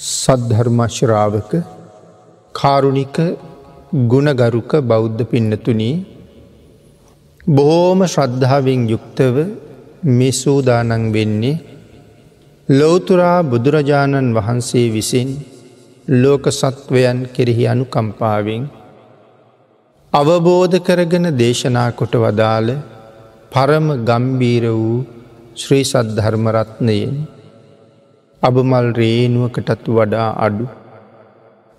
සද්ධර්මශ්‍රාවක කාරුණික ගුණගරුක බෞද්ධ පින්නතුනී බොහෝම ශ්‍රද්ධාවෙන් යුක්තව මෙසූදානන් වෙන්නේ ලෝතුරා බුදුරජාණන් වහන්සේ විසින් ලෝක සත්වයන් කෙරෙහි අනු කම්පාවෙන් අවබෝධ කරගෙන දේශනා කොට වදාළ පරම ගම්බීර වූ ශ්‍රී සද්ධර්මරත්නයෙන් අබමල් රේනුවකටත් වඩා අඩු.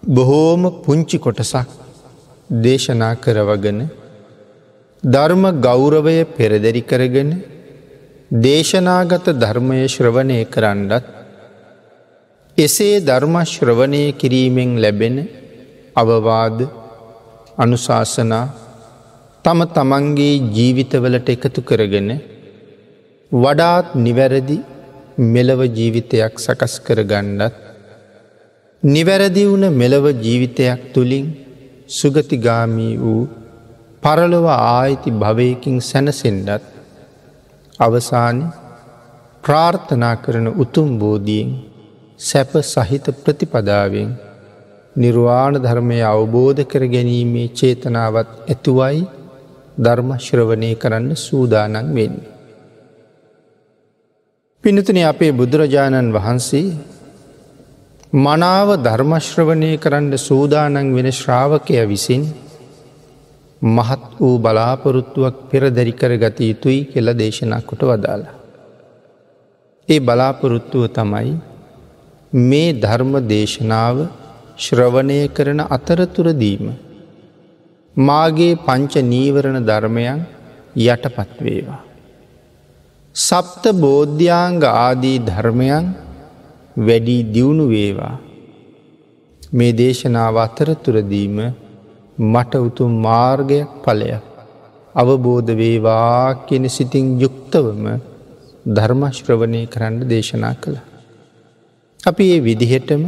බොහෝම පුංචි කොටසක් දේශනා කරවගෙන ධර්ම ගෞරවය පෙරදැරි කරගෙන දේශනාගත ධර්මය ශ්‍රවණය කරන්නත් එසේ ධර්මශ්‍රවණය කිරීමෙන් ලැබෙන අවවාද අනුශාසනා තම තමන්ගේ ජීවිතවලට එකතු කරගෙන වඩාත් නිවැරදි මෙලව ජීවිතයක් සකස් කර ගණ්ඩත් නිවැරදි වුණ මෙලව ජීවිතයක් තුළින් සුගතිගාමී වූ පරලොව ආයිති භවයකින් සැනසෙන්ඩත් අවසානි ප්‍රාර්ථනා කරන උතුම් බෝධියෙන් සැප සහිත ප්‍රතිපදාවෙන් නිර්වාණ ධර්මය අවබෝධ කර ගැනීමේ චේතනාවත් ඇතුවයි ධර්මශ්‍රවනය කරන්න සූදානන් වෙන්න. පිනතුන අපේ බුදුරජාණන් වහන්සේ මනාව ධර්මශ්‍රවනය කරන්න සූදානන් වෙන ශ්‍රාවකය විසින් මහත් වූ බලාපොරොත්තුවක් පෙරදැරි කර ගත යුතුයි කෙල දේශනා කොට වදාලා. ඒ බලාපොරොත්තුව තමයි මේ ධර්ම දේශනාව ශ්‍රවණය කරන අතරතුරදීම. මාගේ පංච නීවරණ ධර්මයන් යටපත්වේවා. සප්ත බෝධ්‍යාංග ආදී ධර්මයන් වැඩී දියුණු වේවා. මේ දේශනාව අතරතුරදීම මට උතුම් මාර්ගයක් පලයක් අවබෝධ වේවා කියෙන සිතින් යුක්තවම ධර්මශ්‍රවණය කරන්න දේශනා කළ. අපි ඒ විදිහෙටම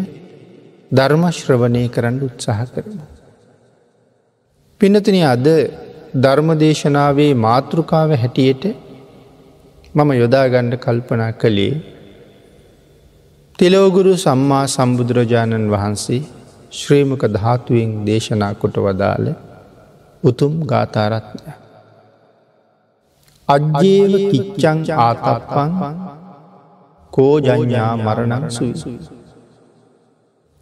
ධර්මශ්‍රවණය කරන්න උත්සාහ කරමු. පිනතින අද ධර්මදේශනාවේ මාතෘකාව හැටියට මම යොදාගණ්ඩ කල්පනා කළේ තිලෝගුරු සම්මා සම්බුදුරජාණන් වහන්සේ ශ්‍රීමක ධාතුවෙන් දේශනා කොට වදාළ උතුම් ගාථාරත්නය. අජ්‍යේව කිච්චං ආතප්පං කෝජඥා මරණං සුයි.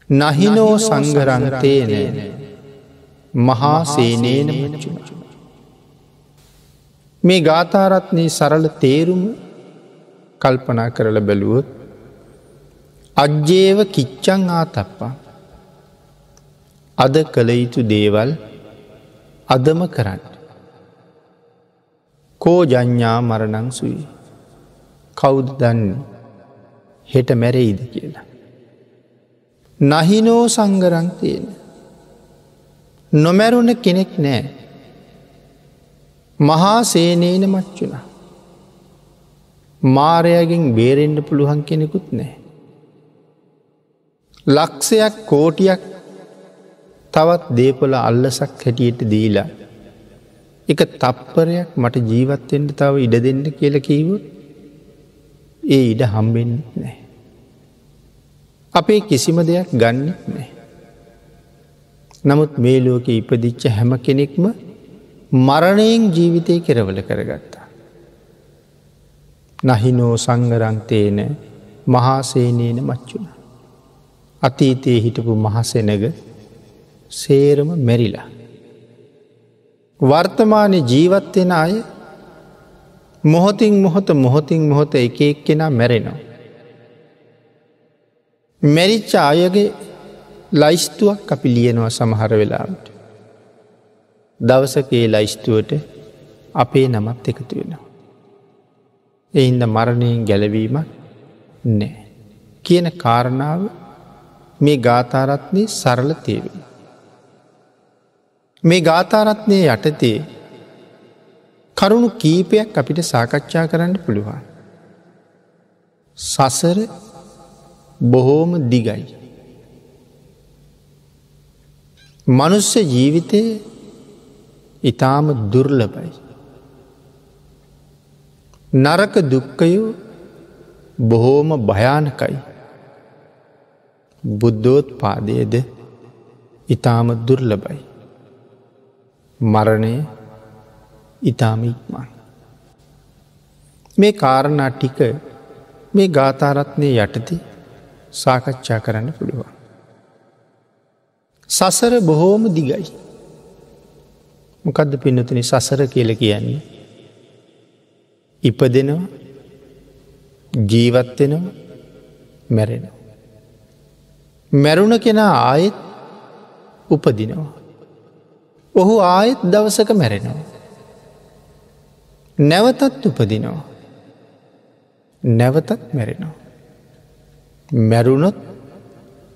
නහිනෝ සංගරන්තේන මහා සේනේන මච්චුනා. මේ ගාථාරත්නයේ සරල තේරුම කල්පනා කරල බැලුවොත් අජ්ජේව කිච්චං ආතප්පා. අද කළ යුතු දේවල් අදම කරන්න. කෝ ජඥා මරණං සුයි. කෞුද දන්න? හෙට මැරෙයිද කියලා. නහිනෝ සංගරන්තයෙන නොමැරුණ කෙනෙක් නෑ. මහා සේනේන මච්චුණ. මාරයගෙන් බේරෙන්ඩ පුළුවන් කෙනෙකුත් නෑ. ලක්ෂයක් කෝටියක් තවත් දේපොල අල්ලසක් හැටියට දීලා. එක තප්පරයක් මට ජීවත්තෙන්ට තව ඉඩ දෙන්න කියල කීවොත් ඒ ඉඩ හම්බෙන් නෑ. අපේ කිසිම දෙයක් ගන්නෙත් නෑ. නමුත් මේ ලෝක ඉපදිච්ච හැම කෙනෙක්ම මරණයෙන් ජීවිතය කෙරවල කරගත්තා. නහිනෝ සංගරන්තේන මහාසේනේන මච්චුණ. අතීතයේ හිටපු මහසෙනග සේරම මැරිලා. වර්තමානය ජීවත්වෙන අය මොහොතින් මොහොත මොහොතින් මොහොත එක එක් කෙනා මැරෙනවා. මැරිච්ච අයගේ ලයිස්තුවක් අපි ලියනවා සමහර වෙලාට. දවසකේ ලයිස්තුවට අපේ නමත් එකතු වෙනවා. එහින්ද මරණයෙන් ගැලවීමක් නෑ. කියන කාරණාව මේ ගාථාරත්නය සරල තේරුම්. මේ ගාථාරත්නය යටතේ කරුණු කීපයක් අපිට සාකච්ඡා කරන්න පුළුවන්. සසර බොහෝම දිගයි. මනුස්ස ජීවිතයේ ඉතාම දුර්ලබයි. නරක දුක්කයෝ බොහෝම භයානකයි. බුද්ධෝත් පාදයද ඉතාම දුර්ලබයි. මරණය ඉතාම ඉක්මන්. මේ කාරණා ටික මේ ගාථාරත්නය යටති සාකච්ඡා කරන්න පුළුවන්. සසර බොහෝම දිගයි. මොකදද පින්නතුන සසර කියල කියන්නේ. ඉපදෙනවා ජීවත්වෙනවා මැරෙනවා. මැරුණ කෙනා ආයෙත් උපදිනවා. ඔහු ආයෙත් දවසක මැරෙනවා. නැවතත් උපදිනවා. නැවතත් මැරෙනවා. මැරුණොත්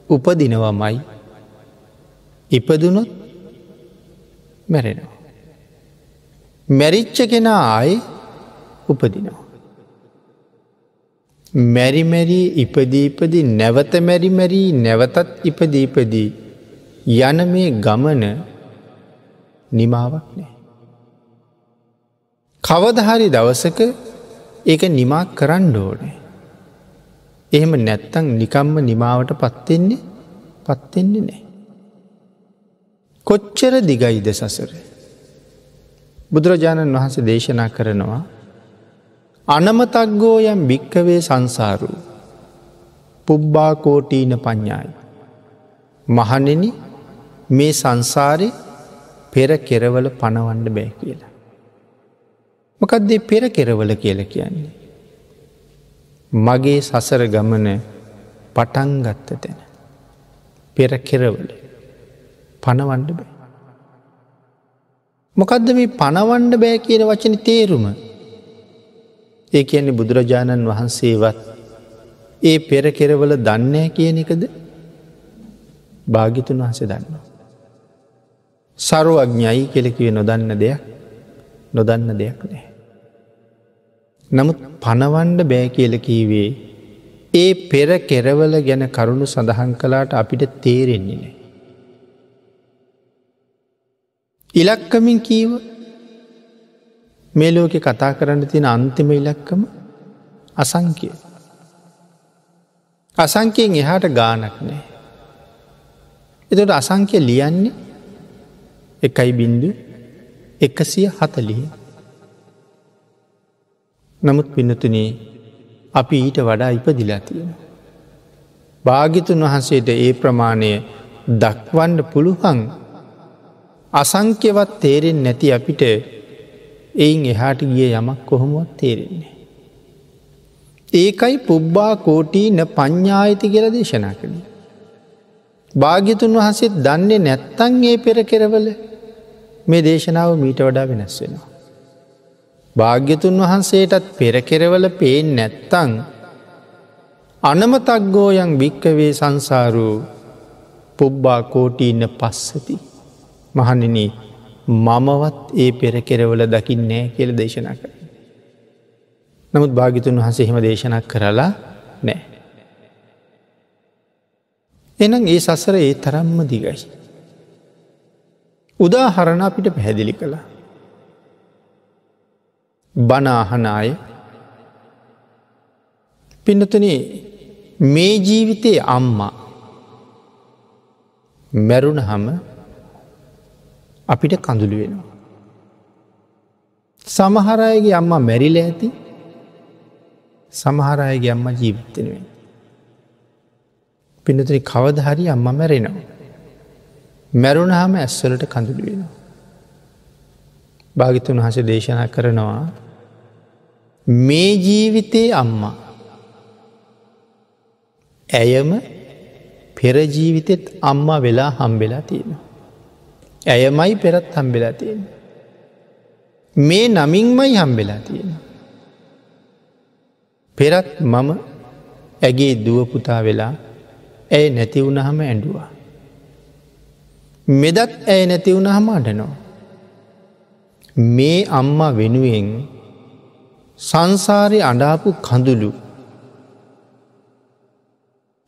උපදිනවමයි ඉපදුනොත් මැරෙනවා. මැරිච්ච කෙනා ආය උපදිනවා. මැරිමැරී ඉපදීපදී නැවත මැරිමැරී නැවතත් ඉපදීපදී යන මේ ගමන නිමාවක් නෑ. කවදහරි දවසක ඒක නිමා කරන්න ඕනේ. එහෙම නැත්තං නිකම්ම නිමාවට පත්වෙන්නේ පත්වෙන්නේ නෑ. කොච්චර දිගයිද සසර. බුදුරජාණන් වහන්සේ දේශනා කරනවා අනමතක්ගෝ යම් භික්කවේ සංසාරු පුබ්බාකෝටීන පඤ්ඥායි. මහනෙන මේ සංසාරය පෙර කෙරවල පණවන්න බෑ කියලා. මොකක්දේ පෙර කෙරවල කියල කියන්නේ. මගේ සසර ගමන පටන්ගත්ත තැන. පෙර කෙරවල පණවන්ඩ බෑ. මොකදද මේ පණවන්ඩ බෑ කියන වචන තේරුම ඒ කියන්නේ බුදුරජාණන් වහන්සේවත් ඒ පෙර කෙරවල දන්නෑ කියන එකද භාගිතුන් වහස දන්නවා. සරුවඥයි කෙලෙකිව නොදන්න දෙයක් නොදන්න දෙයක් නෑ. නමුත් පනවන්ඩ බෑ කියලකීවේ ඒ පෙර කෙරවල ගැන කරුණු සඳහන් කලාට අපිට තේරෙන්නේ නෑ. ඉලක්කමින් කීව මේ ලෝකෙ කතා කරන්න තියෙන අන්තිම ඉලක්කම අසංකය. අසංකයෙන් එහාට ගානක් නෑ. එතට අසංකය ලියන්නේ එකයි බින්දු එකසිය හතලිය. නමුත් පිනතුනේ අපි ඊට වඩා ඉපදිලා තියෙන. භාගිතුන් වහන්සේට ඒ ප්‍රමාණය දක්වන්න පුළුවන් අසංක්‍යවත් තේරෙන් නැති අපිට එයින් එහාට ගිය යමක් කොහොමුවත් තේරෙන්නේ. ඒකයි පුබ්බා කෝටී න ප්ඥායිති කියල දේශනා කළ. භාග්‍යතුන් වහසෙත් දන්නේ නැත්තන් ඒ පෙර කෙරවල මේ දේශනාව මීට වඩා වෙනස් වෙනවා. භාග්‍යතුන් වහන්සේටත් පෙරකෙරවල පේෙන් නැත්තං අනමතක්ගෝයන් භික්කවේ සංසාරූ පුබ්බා කෝටීන්න පස්සති. මහනින මමවත් ඒ පෙරකෙරවල දකිින් නෑ කියල දේශනා කර. නමුත් භාගිතුන් වහසේ හෙම දේශනක් කරලා නෑ. එනම් ඒ සසර ඒ තරම්ම දිගයි. උදාහරණ අපිට පැහැදිලි කළා. බනාහනාය පින්නතුන මේ ජීවිතයේ අම්මා මැරුණ හම අපිට කඳුළු වෙනවා. සමහරයගේ අම්මා මැරිල ඇති සමහරයගේ අම්ම ජීවිතනුවෙන්. පිනතුනි කවදහරි අම්ම මැරෙනවා. මැරුණහම ඇස්වලට කඳුළු වෙනවා. භාගිතුන් හස දේශනා කරනවා මේ ජීවිතයේ අම්මා ඇයම පෙරජීවිතෙත් අම්මා වෙලා හම්බෙලා තියෙන. ඇයමයි පෙරත් හම්බෙලා තියෙන. මේ නමින්මයි හම්බෙලා තියෙන. පෙරත් මම ඇගේ දුවපුතා වෙලා ඇය නැතිවුණහම ඇඩුවා. මෙදත් ඇය නැතිවුණ හම අඩනවා. මේ අම්මා වෙනුවෙන් සංසාරය අඩාපු කඳුළු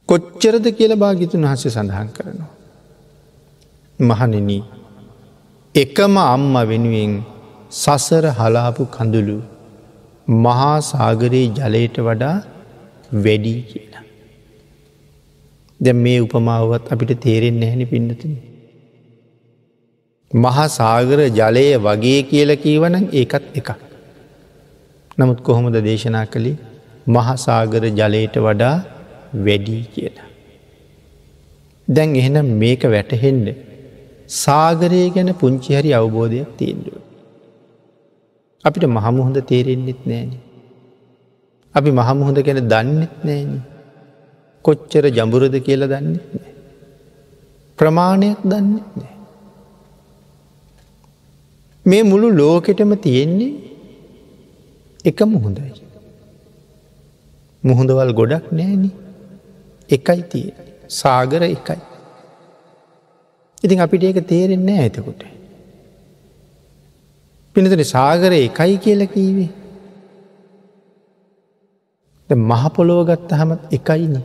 කොච්චරද කියල භාගිතුන් වහසේ සඳහන් කරනවා. මහනෙන එකම අම්ම වෙනුවෙන් සසර හලාපු කඳුළු මහා සාගරයේ ජලයට වඩා වැඩී කියලා. දැ මේ උපමාවත් අපිට තේරෙන් නැහැනි පින්නතින. මහා සාගර ජලය වගේ කියල කීවනන් ඒකත් එකක්. නමුත් කොහොමද දේශනා කළේ මහසාගර ජලයට වඩා වැඩී කියලා. දැන් එහෙනම් මේක වැටහෙන්ඩ සාගරය ගැන පුංචි හරි අවබෝධයක් තියෙන්ඩුව. අපිට මහමුහොඳ තේරෙන්න්නෙත් නෑන. අපි මහමුහොඳ ගැන දන්නෙත් නෑන. කොච්චර ජඹුරද කියල දන්නෙත් නෑ. ප්‍රමාණයක් දන්නෙත් නෑ. මේ මුළු ලෝකෙටම තියෙන්නේ එක මුහොඳයි. මුහොඳවල් ගොඩක් නෑන එකයි තිය සාගර එකයි. ඉතින් අපිට ඒක තේරෙන්නේ ඇතකොට. පිනතන සාගරය එකයි කියල කීවේ. මහපොලොව ගත්ත හමත් එකයින.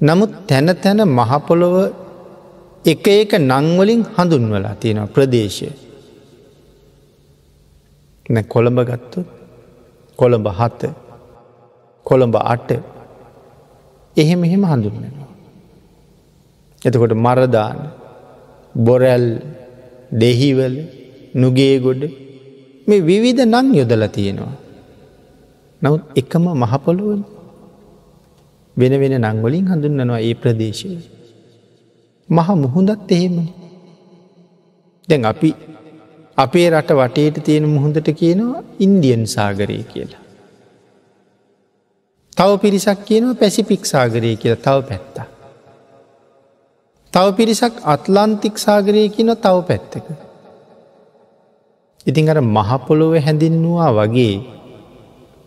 නමුත් තැන තැන මහපොළොව එක එක නංවලින් හඳුන්වලා තියෙනවා ප්‍රදේශය. නැ කොළඹ ගත්තු කොළඹ හත කොළඹ අට එහෙම එහෙම හඳුන්වනවා. එතකොට මරදාන බොරැල් දෙහිවල නුගේ ගොඩ මේ විවිධ නං යොදල තියෙනවා. නමුත් එකම මහපොළුවන් වෙන වෙන නංවලින් හඳුන්නනවා ඒ ප්‍රදේශය. මහ මුහුදත් එහෙමනි. දැන් අපි අපේ රට වටේට තියෙන මුහොඳට කියනවා ඉන්දියන් සාගරය කියලා. තව පිරිසක් කියනවා පැසිපික් සාගරය කියලා තව පැත්තා. තව පිරිසක් අත්ලාන්තික් සාගරය කියන තව පැත්තක. ඉතින් අර මහපොළොව හැඳින්නවා වගේ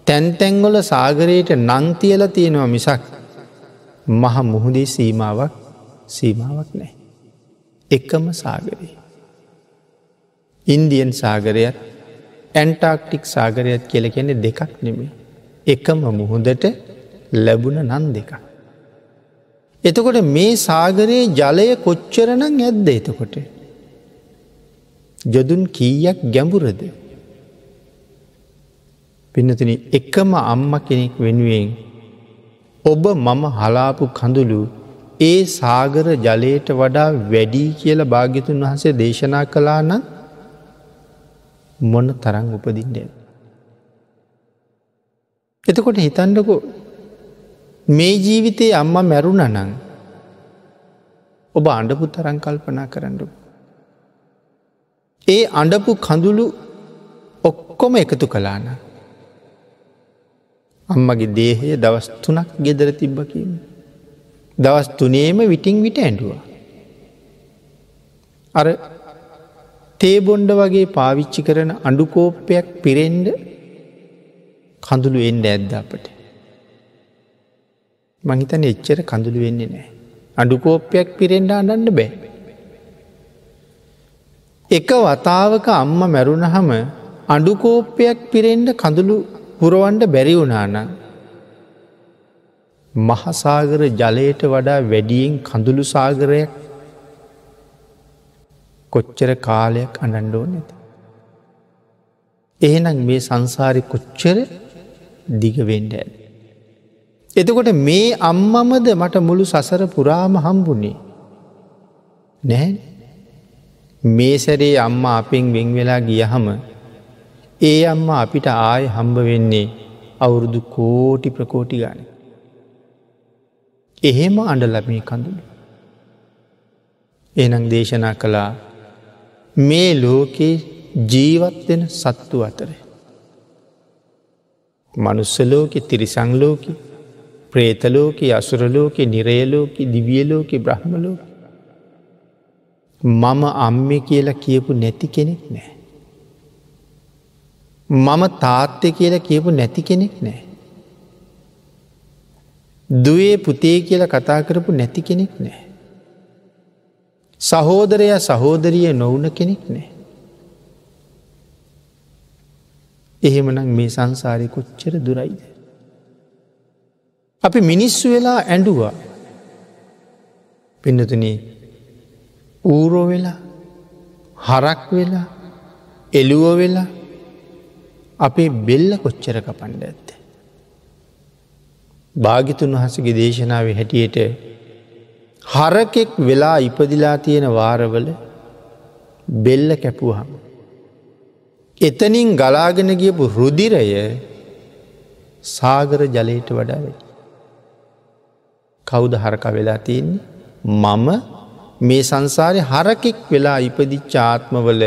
තැන්තැංගොල සාගරයට නංතියල තියෙනවා මිසක් මහ මුහුදේ සීමාවක් සීමාවක් නෑ. එකම සාගරයේ. ඉන්දියන් සාගරයත් ඇන්ටාක්ටික් සාගරයත් කියල කෙනෙ දෙකක් නෙමේ. එකම මුහුදට ලැබුණ නන් දෙකක්. එතකොට මේ සාගරයේ ජලය කොච්චරනං ඇද්ද එතකොට. ජොදුන් කීයක් ගැඹුරද. පිනතින එකම අම්ම කෙනෙක් වෙනුවෙන් ඔබ මම හලාපු කඳුළු ඒ සාගර ජලයට වඩා වැඩී කියල භාග්‍යතුන් වහන්සේ දේශනා කලා නම් මොන තරං උපදින්ඩ. එතකොට හිතන්ඩකෝ මේ ජීවිතයේ අම්ම මැරුණ නං ඔබ අඩපු තරං කල්පනා කරන්නඩු. ඒ අඩපු කඳුළු ඔක්කොම එකතු කලාන. අම්මගේ දේහය දවස් තුනක් ගෙදර තිබ්බකීම. දවස් තුනේම විටිං විට ඇඩුවා. අර තේබොන්්ඩ වගේ පාවිච්චි කරන අඩුකෝප්පයක් පිරෙන්ඩ කඳුළු එන්ඩ ඇද්ද අපට. මහිතන එච්චර කඳුළු වෙන්නේ නෑ. අඩුකෝප්පයක් පිරෙන්ඩ අඩන්න බෑ. එක වතාවක අම්ම මැරුණහම අඩුකෝප්පයක් පිරෙන්ඩ කඳුළු පුරුවන්ඩ බැරි වුණාන. මහසාගර ජලයට වඩා වැඩියෙන් කඳුළු සාගරයක් කොච්චර කාලයක් අනන්ඩෝ නැත. එහෙනම් මේ සංසාරි කොච්චර දිගවෙන්ඩ ඇද. එතකොට මේ අම්මමද මට මුළු සසර පුරාම හම්බුණේ. නෑ මේ සැරේ අම්ම අපෙන් වෙන් වෙලා ගියහම ඒ අම්ම අපිට ආය හම්බ වෙන්නේ අවුරුදු කෝටි ප්‍රකෝටි ගාන. එහෙම අඩලමී කඳුළු. එනම් දේශනා කළා මේ ලෝකයේ ජීවත්වෙන සත්තු අතරේ. මනුස්සලෝකෙ තිරිසංලෝකි ප්‍රේතලෝක අසුරලෝක නිරේලෝක දිවියලෝක බ්‍රහ්මලෝක මම අම්ම කියලා කියපු නැති කෙනෙක් නෑ. මම තාත්්‍ය කියලා කියපු නැති කෙනෙක් නෑ. දුවේ පුතේ කියල කතා කරපු නැති කෙනෙක් නෑ. සහෝදරය සහෝදරිය නොවන කෙනෙක් නෑ. එහෙමනම් මේ සංසාරය කොච්චර දුරයිද. අපි මිනිස්සු වෙලා ඇඩුවා පින්නතුන ඌරෝ වෙලා හරක් වෙලා එළුව වෙලා අපේ බෙල්ල කොච්චර කපන්ඩ ඇත්ත. භාගිතුන් වහසගේ දේශනාව හැටියට හරකෙක් වෙලා ඉපදිලා තියෙන වාරවල බෙල්ල කැපුවහම. එතනින් ගලාගෙන ගියපු රුදිරය සාගර ජලයට වඩා වෙයි. කෞුද හරක වෙලා තියන්නේ මම මේ සංසාරය හරකෙක් වෙලා ඉපදිච්ච ආත්මවල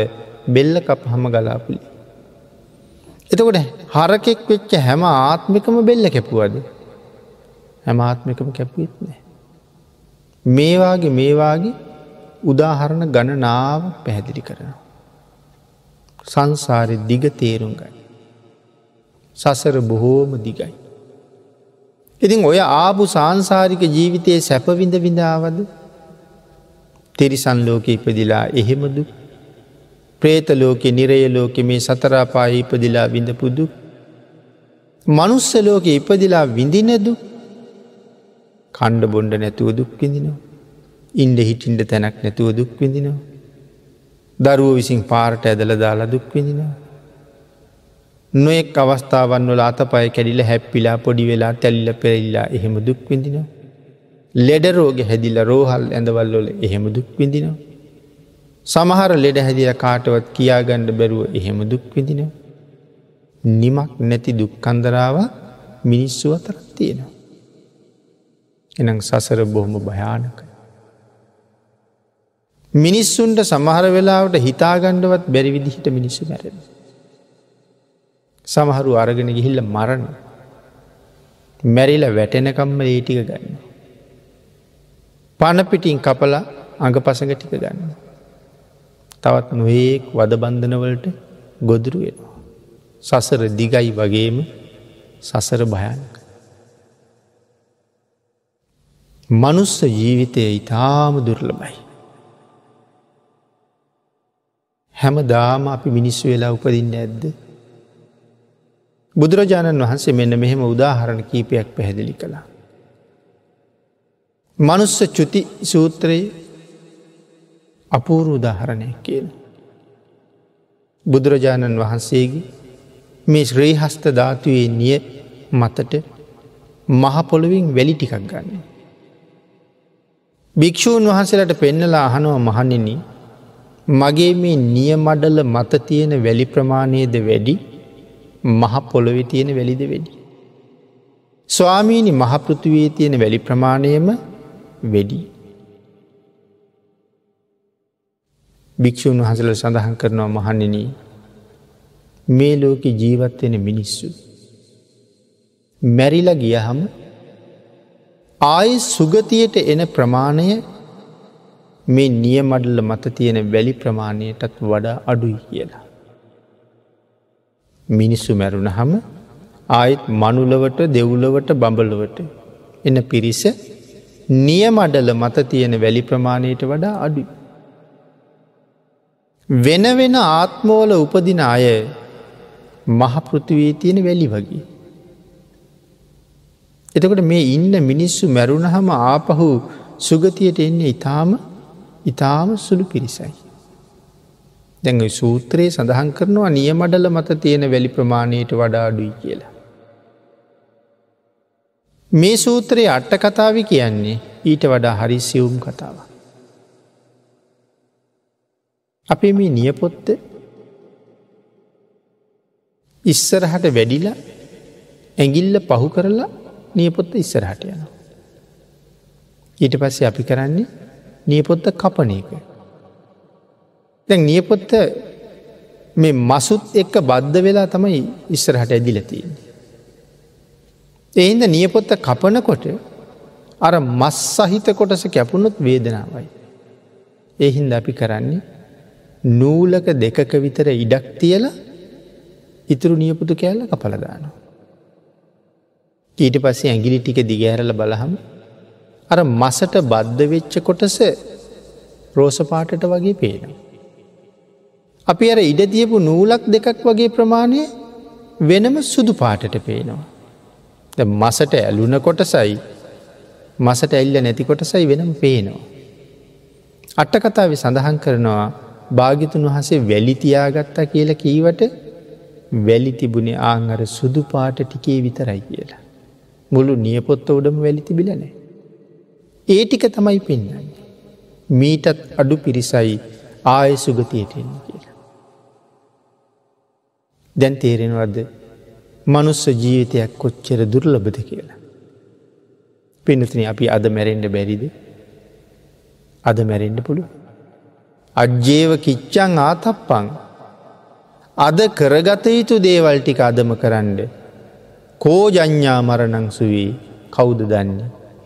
බෙල්ල කප හම ගලාපුලි. එතකොට හරකෙක් වෙච්ච හැම ආත්මිකම බෙල්ල කැපුවද හැම ආත්මිකම කැපුවෙත් නෑ. මේවාගේ මේවාගේ උදාහරණ ගණනාව පැහැදිලි කරනවා. සංසාරය දිග තේරුම් ගයි. සසර බොහෝම දිගයි. ඉතින් ඔය ආපු සංසාරික ජීවිතයේ සැපවිඳ විඳාවද තිරිසන් ලෝක ඉපදිලා එහෙමදු ප්‍රේත ලෝකෙ නිරය ලෝකෙ මේ සතරාපා ඉපදිලා විඳපුදු මනුස්ස ලෝක ඉපදිලා විඳිනදු කණ්ඩ බොන්්ඩ නැතුව දුක් විඳිනවා. ඉන්ඩ හිටින්ට තැනක් නැතුව දුක් විඳිනවා. දරුව විසින් පාරට ඇදල දාලා දුක් විඳිනවා. නොෙක් අවස්ථාවන් වල අතපය කැඩිල හැප්පිලා පොඩි වෙලා තැල්ල පෙරල්ලා එහෙම දුක් විඳිනවා. ලෙඩරෝග හැදිල රෝහල් ඇඳවල්ලොල එහෙම දුක් විඳිනවා. සමහර ලෙඩ හැදිල කාටවත් කියාගණ්ඩ බැරුව එහෙම දුක් විඳිනවා. නිමක් නැති දුක්කන්දරාව මිනිස්සු අතරත් තියෙනවා. එනම් සසර බොහොම භයානක. මිනිස්සුන්ට සමහර වෙලාවට හිතාගණ්ඩවත් බැරි විදිහිට මිනිස්සු මැරෙන. සමහරු අරගෙන ගිහිල්ල මරණ මැරිල වැටෙනකම්ම ඒටික ගන්න. පණපිටින් කපලා අඟ පසඟ ටික ගන්න. තවත් නොඒක් වදබන්ධනවලට ගොදුරු වෙනවා. සසර දිගයි වගේම සසර භයනක. මනුස්ස ජීවිතය ඉතාම දුර්ලබයි. හැම දාම අපි මිනිස්සු වෙලා උපදින්න ඇද්ද. බුදුරජාණන් වහන්සේ මෙන්න මෙහෙම උදාහරණ කීපයක් පැහැදිලි කළා. මනුස්ස චුති සූත්‍රයේ අපූරු උදාහරණය කියල. බුදුරජාණන් වහන්සේගේ මේ ශ්‍රේහස්ත ධාතුවේ නිය මතට මහපොළොවින් වැලි ටිකක් ගන්න. භික්‍ෂූන් වහන්සේලට පෙන්නලා අහනුව මහනෙන මගේ මේ නියමඩල මත තියෙන වැලි ප්‍රමාණයද වැඩි මහ පොළොවෙ තියෙන වැලිද වැඩි. ස්වාමීණි මහපෘතිවයේ තියෙන වැලි ප්‍රමාණයම වෙඩි. භික්‍ෂූන් වහසල සඳහන් කරනවා මහන්නන මේ ලෝක ජීවත්වෙන මිනිස්සු. මැරිල ගියහම ආය සුගතියට එන ප්‍රමාණය මේ නියමඩල්ල මත තියෙන වැලි ප්‍රමාණයටත් වඩා අඩුයි කියලා. මිනිස්සු මැරුණ හම ආයිත් මනුලවට දෙව්ලවට බඹලවට එන පිරිස නියමඩල මත තියෙන වැලි ප්‍රමාණයට වඩා අඩු. වෙන වෙන ආත්මෝල උපදින අය මහපෘතිවී තියෙන වැලි වගේ. එතකොට මේ ඉන්න මිනිස්සු මැරුණ හම ආපහු සුගතියට එන්නේ ඉතාම ඉතාම සුළු පිරිසයි. දැඟ සූත්‍රයේ සඳහන් කරනවා නියමඩල මත තියෙන වැලි ප්‍රමාණයට වඩා අඩුයි කියලා. මේ සූත්‍රයේ අට්ට කතාව කියන්නේ ඊට වඩා හරි සියුම් කතාව. අපේ මේ නියපොත්ත ඉස්සරහට වැඩිලා ඇගිල්ල පහු කරලා නියපොත්ත ඉස්සරහට යනවා. ඊට පස්සේ අපි කරන්නේ නියපොත්ත කපන එක. දැන් නියපොත්ත මේ මසුත් එක්ක බද්ධ වෙලා තමයි ඉස්සරහට ඇදිලතින්නේ. එහින්ද නියපොත්ත කපනකොට අර මස් සහිත කොටස කැපුණොත් වේදනාවයි. එහින්ද අපි කරන්නේ නූලක දෙකක විතර ඉඩක් තියල ඉතුරු නියපුතු කෑල්ල කපලදානවා. ඊට පස්සේ ඇගිලි ටික දිගෑරල බලහම අර මසට බද්ධ වෙච්ච කොටස රෝසපාටට වගේ පේනවා. අපි අර ඉඩ තියපු නූලක් දෙකක් වගේ ප්‍රමාණය වෙනම සුදු පාටට පේනවා. මසට ඇලුන කොටසයි මසට එල්ල නැතිකොට සයි වෙනම් පේනවා. අට්ටකතාව සඳහන් කරනවා භාගිතුන් වහසේ වැලිතියාගත්තා කියල කීවට වැලි තිබුණේ ආංගර සුදු පාට ටිකේ විතරයි කියලා. මුළු නියපොත්ත උඩම වැලි තිබිලනෑ. ඒ ටික තමයි පෙන්න්නේ. මීටත් අඩු පිරිසයි ආය සුගතියට එන්න කියලා. දැන් තේරෙනවද මනුස්ස ජීවිතයක් කොච්චර දුර්ලබද කියලා. පිනතින අපි අද මැරෙන්ඩ බැරිද අද මැරෙන්ඩ පුළුව. අජ්ජේව කිච්චං ආතප්පං අද කරගත යුතු දේවල් ටික අදම කරන්න කෝජඥා මරණං සුවී කෞුද දන්න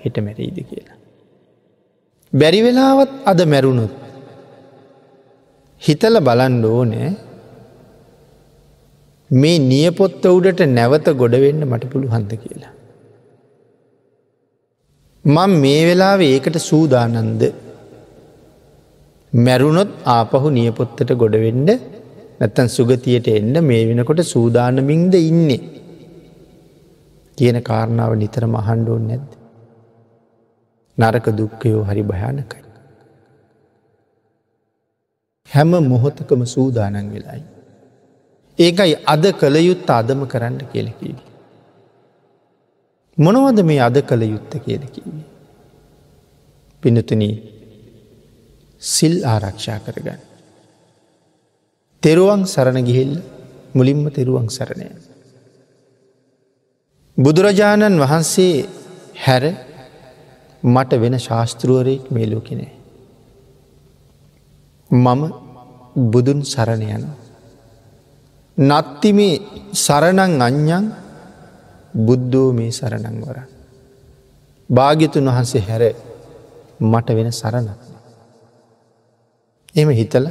හිට මැරීද කියලා. බැරි වෙලාවත් අද මැරුණුත් හිතල බලන්ඩ ඕනෑ මේ නියපොත්ත උඩට නැවත ගොඩවෙන්න මට පුළුහන්ද කියලා. මං මේ වෙලාව ඒකට සූදානන්ද මැරුණොත් ආපහු නියපොත්තට ගොඩවෙන්ඩ නැත්තන් සුගතියට එන්න මේ වෙනකොට සූදානමින්ද ඉන්නේ කියන කාරණාව නිතර මහන්ඩුවන් නැද්ද. නරක දුක්කයෝ හරි භයානකයි. හැම මොහොතකම සූදානන් වෙලායි. ඒකයි අද කළ යුත්ත අදම කරන්න කියලකිවි. මොනවද මේ අද කළ යුත්ත කියලකිවි. පිනතුන සිල් ආරක්ෂා කරගන්න. තෙරුවන් සරණ ගිහිල්ල මුලින්ම තෙරුවන් සරණය. බුදුරජාණන් වහන්සේ හැර මට වෙන ශාස්තෘුවරයෙක් මේ ලෝකෙනේ. මම බුදුන් සරණ යන. නත්තිමේ සරණං අඥ්ඥන් බුද්ධෝ මේ සරණං වර. භාග්‍යතුන් වහන්සේ හැර මට වෙන සරණක්. එම හිතල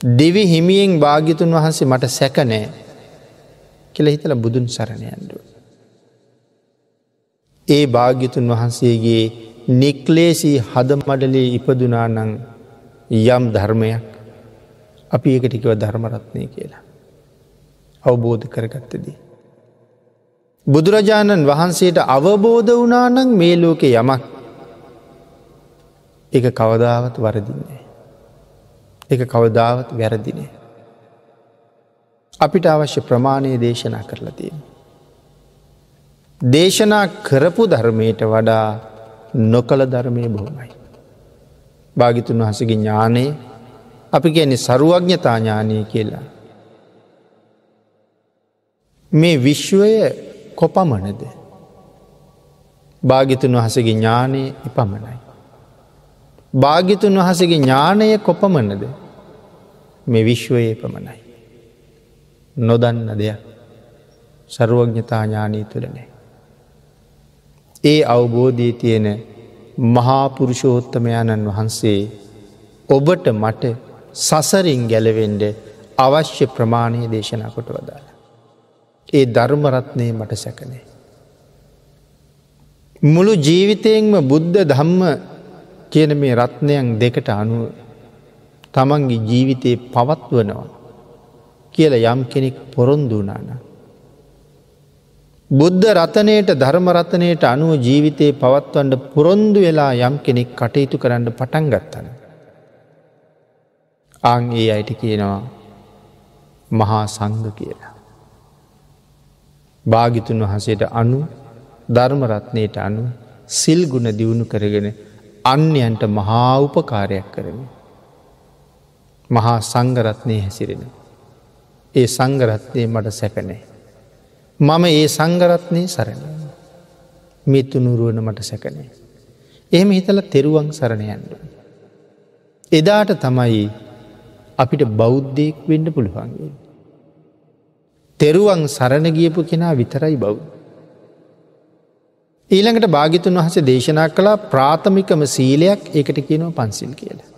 දෙවි හිමියෙන් භාග්‍යතුන් වහන්සේ මට සැකනෑ කෙළ හිතල බුදුන් සරණයන්ඩුව. ඒ භාග්‍යතුන් වහන්සේගේ නික්ලේසී හදමඩලේ ඉපදුනානං යම් ධර්මයක් අපි එකටිකව ධර්මරත්නය කියලා. අවබෝධ කරගත්තදී. බුදුරජාණන් වහන්සේට අවබෝධ වනානං මේ ලෝකෙ යමක් එක කවදාවත් වරදින්නේ. එක කවදාවත් වැරදිනේ. අපිට අවශ්‍ය ප්‍රමාණය දේශනා කරලා තියෙන. දේශනා කරපු ධර්මයට වඩා නොකළ ධර්මය බොහොමයි. භාගිතුන් වහසගේ ඥානය අපි ගැන්නේ සරුවඥතා ඥානය කියලා. මේ විශ්වය කොපමණද. භාගිතුන් වහසගේ ඥානය එපමණයි. භාගිතුන් වහසගේ ඥානය කොපමණද මේ විශ්වයේ පමණයි. නොදන්න දෙයක් සරුවඥතා ඥානී තුළනේ. ඒ අවබෝධී තියෙන මහාපුරුෂෝත්තමයාණන් වහන්සේ ඔබට මට සසරින් ගැලවෙන්ඩ අවශ්‍ය ප්‍රමාණය දේශනා කොට වදාළ. ඒ ධර්මරත්නය මට සැකනේ. මුළු ජීවිතයෙන්ම බුද්ධ ධම්ම කියන මේ රත්නයන් දෙකට අනුව තමන්ගේ ජීවිතයේ පවත්වනවා කියල යම් කෙනෙක් පොරොන්දුනාන. බුද්ධ රතනයට ධර්මරතනයට අනුව ජීවිතයේ පවත්වන්ට පුරොන්දු වෙලා යම් කෙනෙක් කටයුතු කරන්න පටන් ගත්තන. අං ඒ අයට කියනවා මහා සංග කියලා. භාගිතුන් වහසේට අනු ධර්මරත්නයට අනු සිල් ගුණ දියුණු කරගෙන අන්‍යයන්ට මහා උපකාරයක් කරමින්. මහා සංගරත්නය හැසිරෙන. ඒ සංගරත්නය මට සැකනෑ. මම ඒ සංගරත්නය සරණ. මිත්තුනුරුවන මට සැකනේ. එහෙම හිතල තෙරුවන් සරණයන්ඩ. එදාට තමයි අපිට බෞද්ධයෙක් වෙන්න පුළුවන්ගේ. තෙරුවන් සරණ ගියපු කෙනා විතරයි බෞද්ධ. ඊළඟට භාගිතුන් වහස දේශනා කළා ප්‍රාථමිකම සීලයක් ඒකට කියනව පන්සිල් කියලා.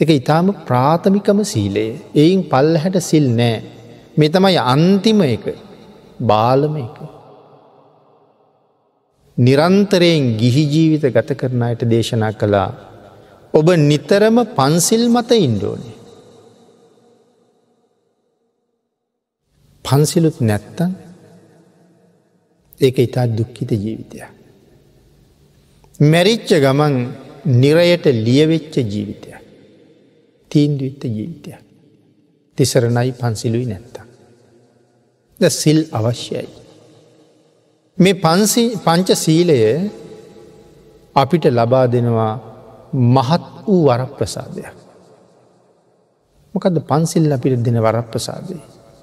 එක ඉතාම ප්‍රාථමිකම සීලයේ එයින් පල්ල හැට සිල් නෑ මෙතමයි අන්තිම එක බාලම එක. නිරන්තරයෙන් ගිහි ජීවිත ගත කරන අයට දේශනා කළා ඔබ නිතරම පන්සිල් මත ඉන්ඩෝනේ. පන්සිලුත් නැත්තන් ඒක ඉතා දුක්කිත ජීවිතය. මැරිච්ච ගමන් නිරයට ලියවෙච්ච ජීවිතය. තීන්දුවිත්ත ජීවිතය. තිසරණයි පන්සිලුයි නැත්තා. ද සිල් අවශ්‍යයි. මේ පංච සීලය අපිට ලබා දෙනවා මහත් වූ වරප්‍රසාදයක්. මොකද පන්සිල් අපිට දෙන වරප්‍රසාදය.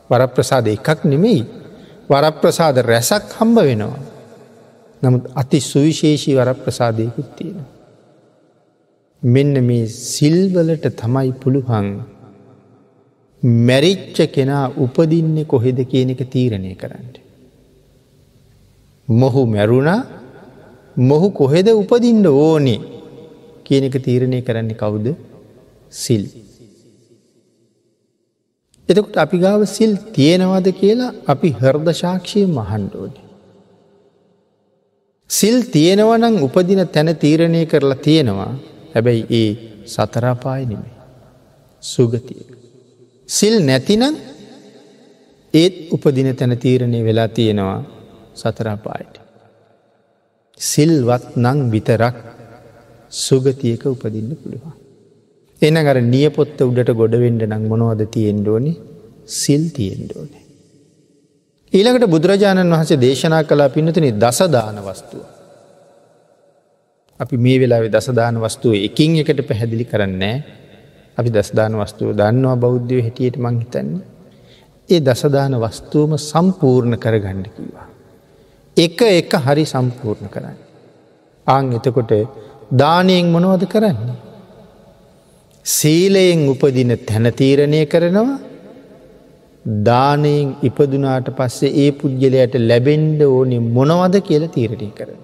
වරප්‍රසාද එකක් නෙමෙයි වරප්‍රසාද රැසක් හම්බ වෙනවා. නමුත් අති සුවිශේෂී වරප්‍රසාදයකුත් තියෙන. මෙන්න මේ සිල්වලට තමයි පුළුවන් මැරිච්ච කෙනා උපදින්නේ කොහෙද කියන එක තීරණය කරන්න. මොහු මැරුණා මොහු කොහෙද උපදින්න ඕනේ කියන එක තීරණය කරන්න කවුද සිල්. එතකොට අපි ගාව සිල් තියෙනවද කියලා අපි හර්ද ශාක්ෂය මහන්ඩෝනි. සිල් තියෙනවනං උපදින තැන තීරණය කරලා තියෙනවා හැබැයි ඒ සතරාපාය නෙමේ. සුගතිය. සිල් නැතිනම් ඒත් උපදින තැන තීරණය වෙලා තියෙනවා සතරාපායට. සිල්වත් නං විතරක් සුගතියක උපදින්න පුළුවන්. එන අර නියපොත්ත උඩට ගොඩවෙන්ඩ නං මොනවද තියෙන්ඩෝනි සිල් තියෙන්ඩෝනේ. ඊළඟට බුදුරජාණන් වහසේ දේශනා කලා පිනතුනි දසදාන වස්තුව. අපි මේ වෙලාවෙ දසදාන වස්තුව එකින් එකට පැහැදිලි කරන්නේ අපි දස්දාන වස්තුව දන්නවා බෞද්ධය හැටියට මංහිතන්නේ. ඒ දසදාන වස්තුවම සම්පූර්ණ කරගණ්ඩ කිවා. එක එක හරි සම්පූර්ණ කරන්න. ආං එතකොට දානයෙන් මොනවද කරන්නේ. සීලයෙන් උපදින තැනතීරණය කරනවා දානයෙන් ඉපදුනාට පස්සේ ඒ පුද්ගලයට ලැබෙන්ඩ ඕනේ මොනවද කියල තීරණය කරන.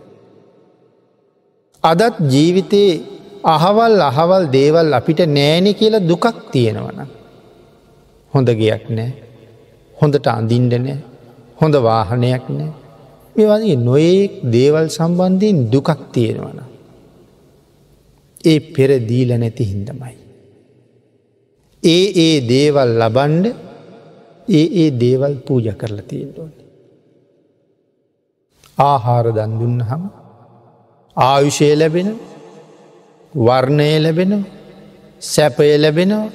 අදත් ජීවිතයේ අහවල් අහවල් දේවල් අපිට නෑනෙ කියලා දුකක් තියෙනවන. හොඳ ගයක් නෑ හොඳට අඳින්ඩ නෑ හොඳ වාහනයක් නෑ මේ වගේ නොයෙක් දේවල් සම්බන්ධයෙන් දුකක් තියෙනවන. ඒ පෙරදීල නැති හින්දමයි. ඒ ඒ දේවල් ලබන්ඩ ඒ ඒ දේවල් පූජ කරලා තියෙන්ටෝන. ආහාර දන්දුන්න හම ආයුෂය ලැබෙන වර්ණය ලැබෙනවා සැපය ලැබෙනවා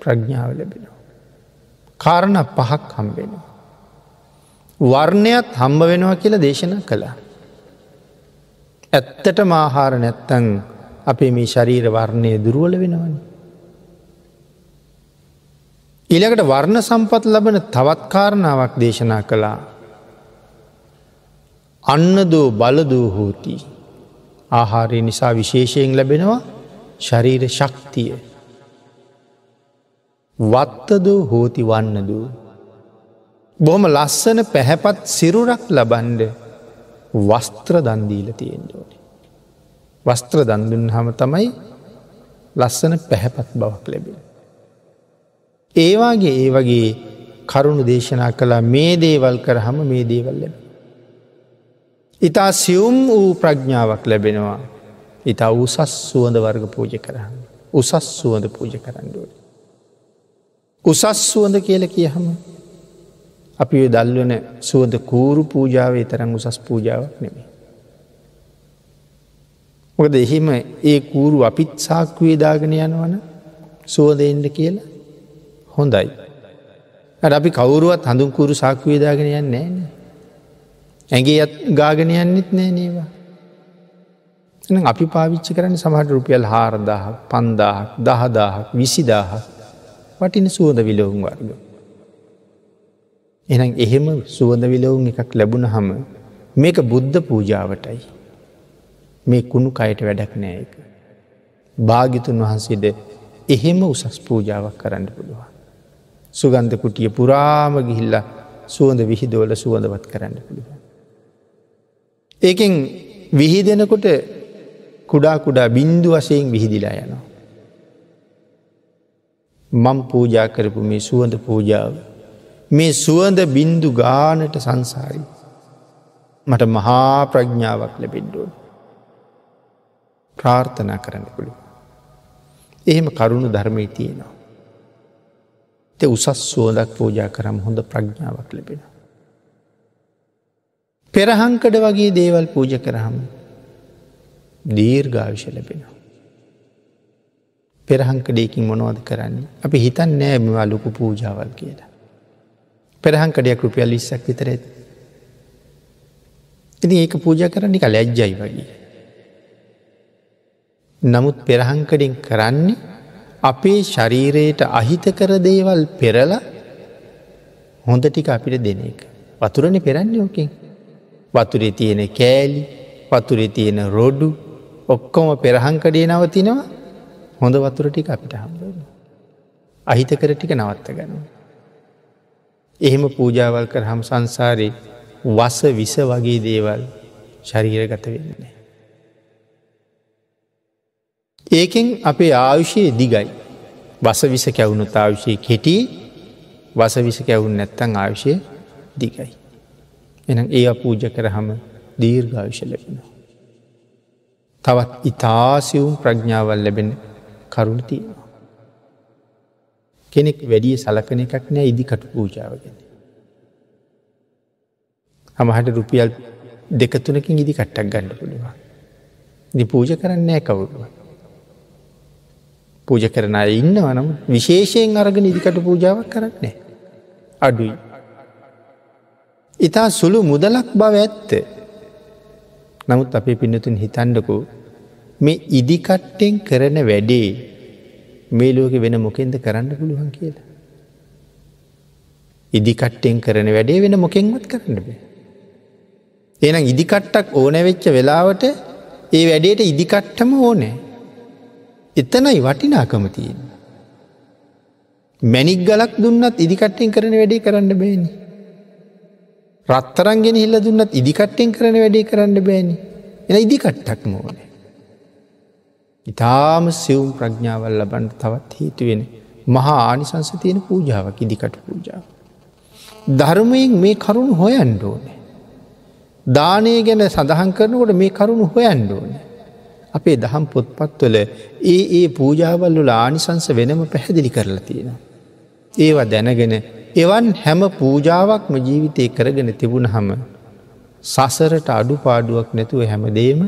ප්‍රඥාව ලැබෙනවා. කාරණ පහක් හම්බෙනවා. වර්ණයත් හම්බ වෙනවා කියලා දේශනා කළා. ඇත්තට මාහාර නැත්තං අපේ මේ ශරීර වර්ණය දුරුවල වෙනවන. ඉළකට වර්ණ සම්පත් ලබන තවත් කාරණාවක් දේශනා කළා. අන්න දෝ බලදූ හෝති ආහාරය නිසා විශේෂයෙන් ලැබෙනවා ශරීර ශක්තිය. වත්තදූ හෝති වන්නදූ. බොහොම ලස්සන පැහැපත් සිරුරක් ලබන්ඩ වස්ත්‍ර දන්දීල තියෙන්ඩෝනි. වස්ත්‍ර දන්දුන් හම තමයි ලස්සන පැහැපත් බවක් ලැබෙන. ඒවාගේ ඒ වගේ කරුණු දේශනා කළා මේ දේවල් කරහම මේ දේවල් ලැබ. ඉතා සියුම් වූ ප්‍රඥාවක් ලැබෙනවා. ඉතා උසස් සුවඳ වර්ග පූජ කරන්න. උසස් සුවඳ පූජ කරන්නඩුවට. උසස් සුවඳ කියල කියහම අපි දල්වන සුවද කූරු පූජාවේ තරම් උසස් පූජාවක් නෙමේ. මොකද එහෙම ඒ කූරු අපිත් සාක්වේදාගෙන යනවන සුවදෙන්ට කියලා හොඳයි. අපි කවරුවත් හඳුන්කුරු සාක්වේදාගෙන යන්න නෑන. ඇගේ අත් ගාගෙන යන්නෙත් නෑ නේවා. අපි පාවිච්චි කරන්න සමහට රුපියල් හාරදාහ පන්දාහක් දහදාහක් විසිදාහක් වටින සුවද විලවුම් වර්ග. එනම් එහෙම සුවඳ විලවුන් එකක් ලැබුණ හම මේක බුද්ධ පූජාවටයි. මේ කුණු කයට වැඩක් නෑ එක. භාගිතුන් වහන්සේද එහෙම උසස් පූජාවක් කරන්න පුළුවන්. සුගන්ධ කුටිය පුරාම ගිහිල්ල සුවඳ විහිදෝල සුවඳවත් කරන්න පුළුවන්. ඒකෙන් විහිදෙනකොට කුඩා කුඩා බින්දු වසයෙන් විහිදිලා යනවා. මං පූජා කරපු මේ සුවඳ පූජාව මේ සුවඳ බින්දු ගානට සංසාරී. මට මහා ප්‍රඥාවක් ලැබෙන්ඩුවන්. ප්‍රාර්ථනා කරන්න පුළුව. එහෙම කරුණු ධර්මය තියෙනවා. Te උසස් සුවදක් පූජා කරම් හොඳ ප්‍රඥාවක් ලැබෙන. පෙරහංකඩ වගේ දේවල් පූජ කරහම දීර්ගාවිශ ලැබෙනවා. පෙරහංකඩයකින් මොනවද කරන්නේ අපි හිතන් නෑමවා ලොකු පූජාවල් කියලා. පෙරහංකඩයක් රුපියල් ඉස්සක් විතර ඇති. ඉති ඒක පූජ කරන්නි කල ඇජ්ජයි වගේ. නමුත් පෙරහංකඩින් කරන්නේ අපේ ශරීරයට අහිත කර දේවල් පෙරල හොඳ ටික අපිට දෙන එක. වතුරණ පෙරන්නේ ඕකින්. වතුරේ තියෙන කෑලි වතුරේ තියෙන රොඩු ඔක්කොම පෙරහංකඩේ නවතිනවා හොඳ වතුර ටික අපිට හම්බ. අහිත කර ටික නවත්ත ගනවා. එහෙම පූජාවල් කර හම් සංසාරයේ වස විස වගේ දේවල් ශරීරගත වෙන්නේ. ඒකෙන් අපේ ආයුෂයේ දිගයි. වස විස කැවුණුත් ආයුෂය කෙටි වස විස කැවුන් නැත්තං ආයුෂය දිගයි. එනම් ඒ පූජ කරහම දීර්ඝාවිෂ ලැබෙනවා. තවත් ඉතාසිවුම් ප්‍රඥාවල් ලැබෙන කරුණ තියෙනවා. කෙනෙක් වැඩිය සලකන එකක් නෑ ඉදිකට පූජාවගෙන. හමහට රුපියල් දෙකතුනකින් ඉදි කට්ටක් ගන්න පුළුවන්. දි පූජ කරන්නේ කවුරුව. පූජ කරන ඉන්න වනම් විශේෂයෙන් අරගෙන ඉදිකට පූජාවක් කරන්නේ. අඩුයි. ඉතා සුළු මුදලක් බව ඇත්ත. නමුත් අපේ පිනතුන් හිතන්ඩකු මේ ඉදිකට්ටෙන් කරන වැඩේ මේ ලෝක වෙන මොකෙන්ද කරන්න පුළුවන් කියලා. ඉදිකට්ටෙන් කරන වැඩේ වෙන මොකෙන්වත් කරන්න බේ. එනම් ඉදිකට්ටක් ඕනැවෙච්ච වෙලාවට ඒ වැඩේට ඉදිකට්ටම ඕනෑ. එතනයි වටිනාකම තියෙන්. මැනික් ගලක් දුන්නත් ඉදිකට්ටෙන් කරන වැඩේ කරන්න බෑනි. රත්තරන්ගෙන හිල්ල දුන්නත් ඉදිකට්ටෙන් කරන වැඩේ කරන්න බෑනි. එන ඉදිකට්ටක් මෝනේ. ඉතාම සිවුම් ප්‍රඥාවල් ලබන්ට තවත් හේතුවෙන මහා ආනිසංස තියෙන පූජාවක් ඉදිකට පූජාව. ධර්මයෙන් මේ කරුණු හොයන්ඩ ඕනේ. දානය ගැන සඳහන් කරනකොට මේ කරුණු හොයන්ඩ ඕනේ. අපේ දහම් පොත්පත්වල ඒ ඒ පූජාවල්ලු ආනිසංස වෙනම පැහැදිලි කරලා තියෙන. ඒවා දැනගෙන එවන් හැම පූජාවක්ම ජීවිතය කරගෙන තිබුණ හම සසරට අඩු පාඩුවක් නැතුව හැමදේම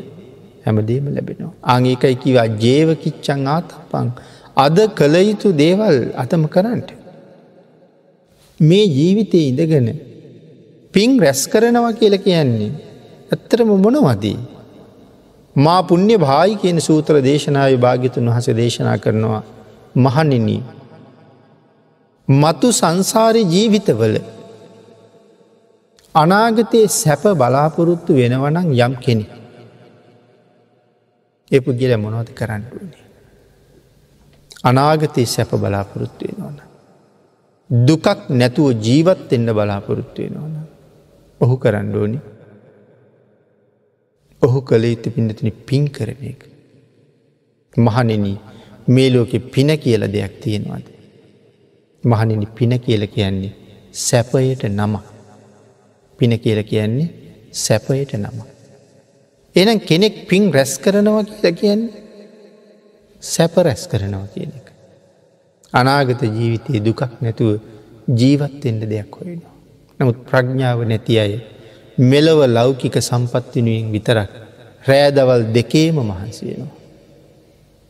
හැමදේම ලැබෙනවා. අංඒකයි කිවා ජේව කිච්චං ආතපං අද කළ යුතු දේවල් අතම කරන්නට. මේ ජීවිතය ඉඳගෙන පින් රැස් කරනවා කියල කියන්නේ ඇත්තරම මොනවදී. මා පුුණ්‍ය භායි කියන සූත්‍ර දේශනාව භාගිතුන් වහස දේශනා කරනවා මහනිනී. මතු සංසාරය ජීවිතවල අනාගතයේ සැප බලාපොරොත්තු වෙනවනං යම් කෙනෙ. ඒ පුද්ගල මොනවද කරන්න වන්නේ. අනාගතයේ සැප බලාපොරොත්තු වෙනවන. දුකක් නැතුව ජීවත් එන්න බලාපොරොත්තු වෙනවන. ඔහු කරන්න ඕනි ඔහු කළ යුතු පිඩතින පින් කරන එක. මහනෙන මේ ලෝකෙ පින කියල දෙයක් තියෙනවාද. මහනිනි පින කියල කියන්නේ සැපයට නම. පින කියල කියන්නේ සැපයට නම. එනම් කෙනෙක් පින් රැස් කරනවා කියල කියන්නේ සැප රැස් කරනවා කියන එක. අනාගත ජීවිතයේ දුකක් නැතුව ජීවත්වෙන්ට දෙයක් හොයනවා. නමුත් ප්‍රඥාව නැති අය මෙලව ලෞකික සම්පත්තිනුවෙන් විතරක් රෑදවල් දෙකේම මහන්සියනවා.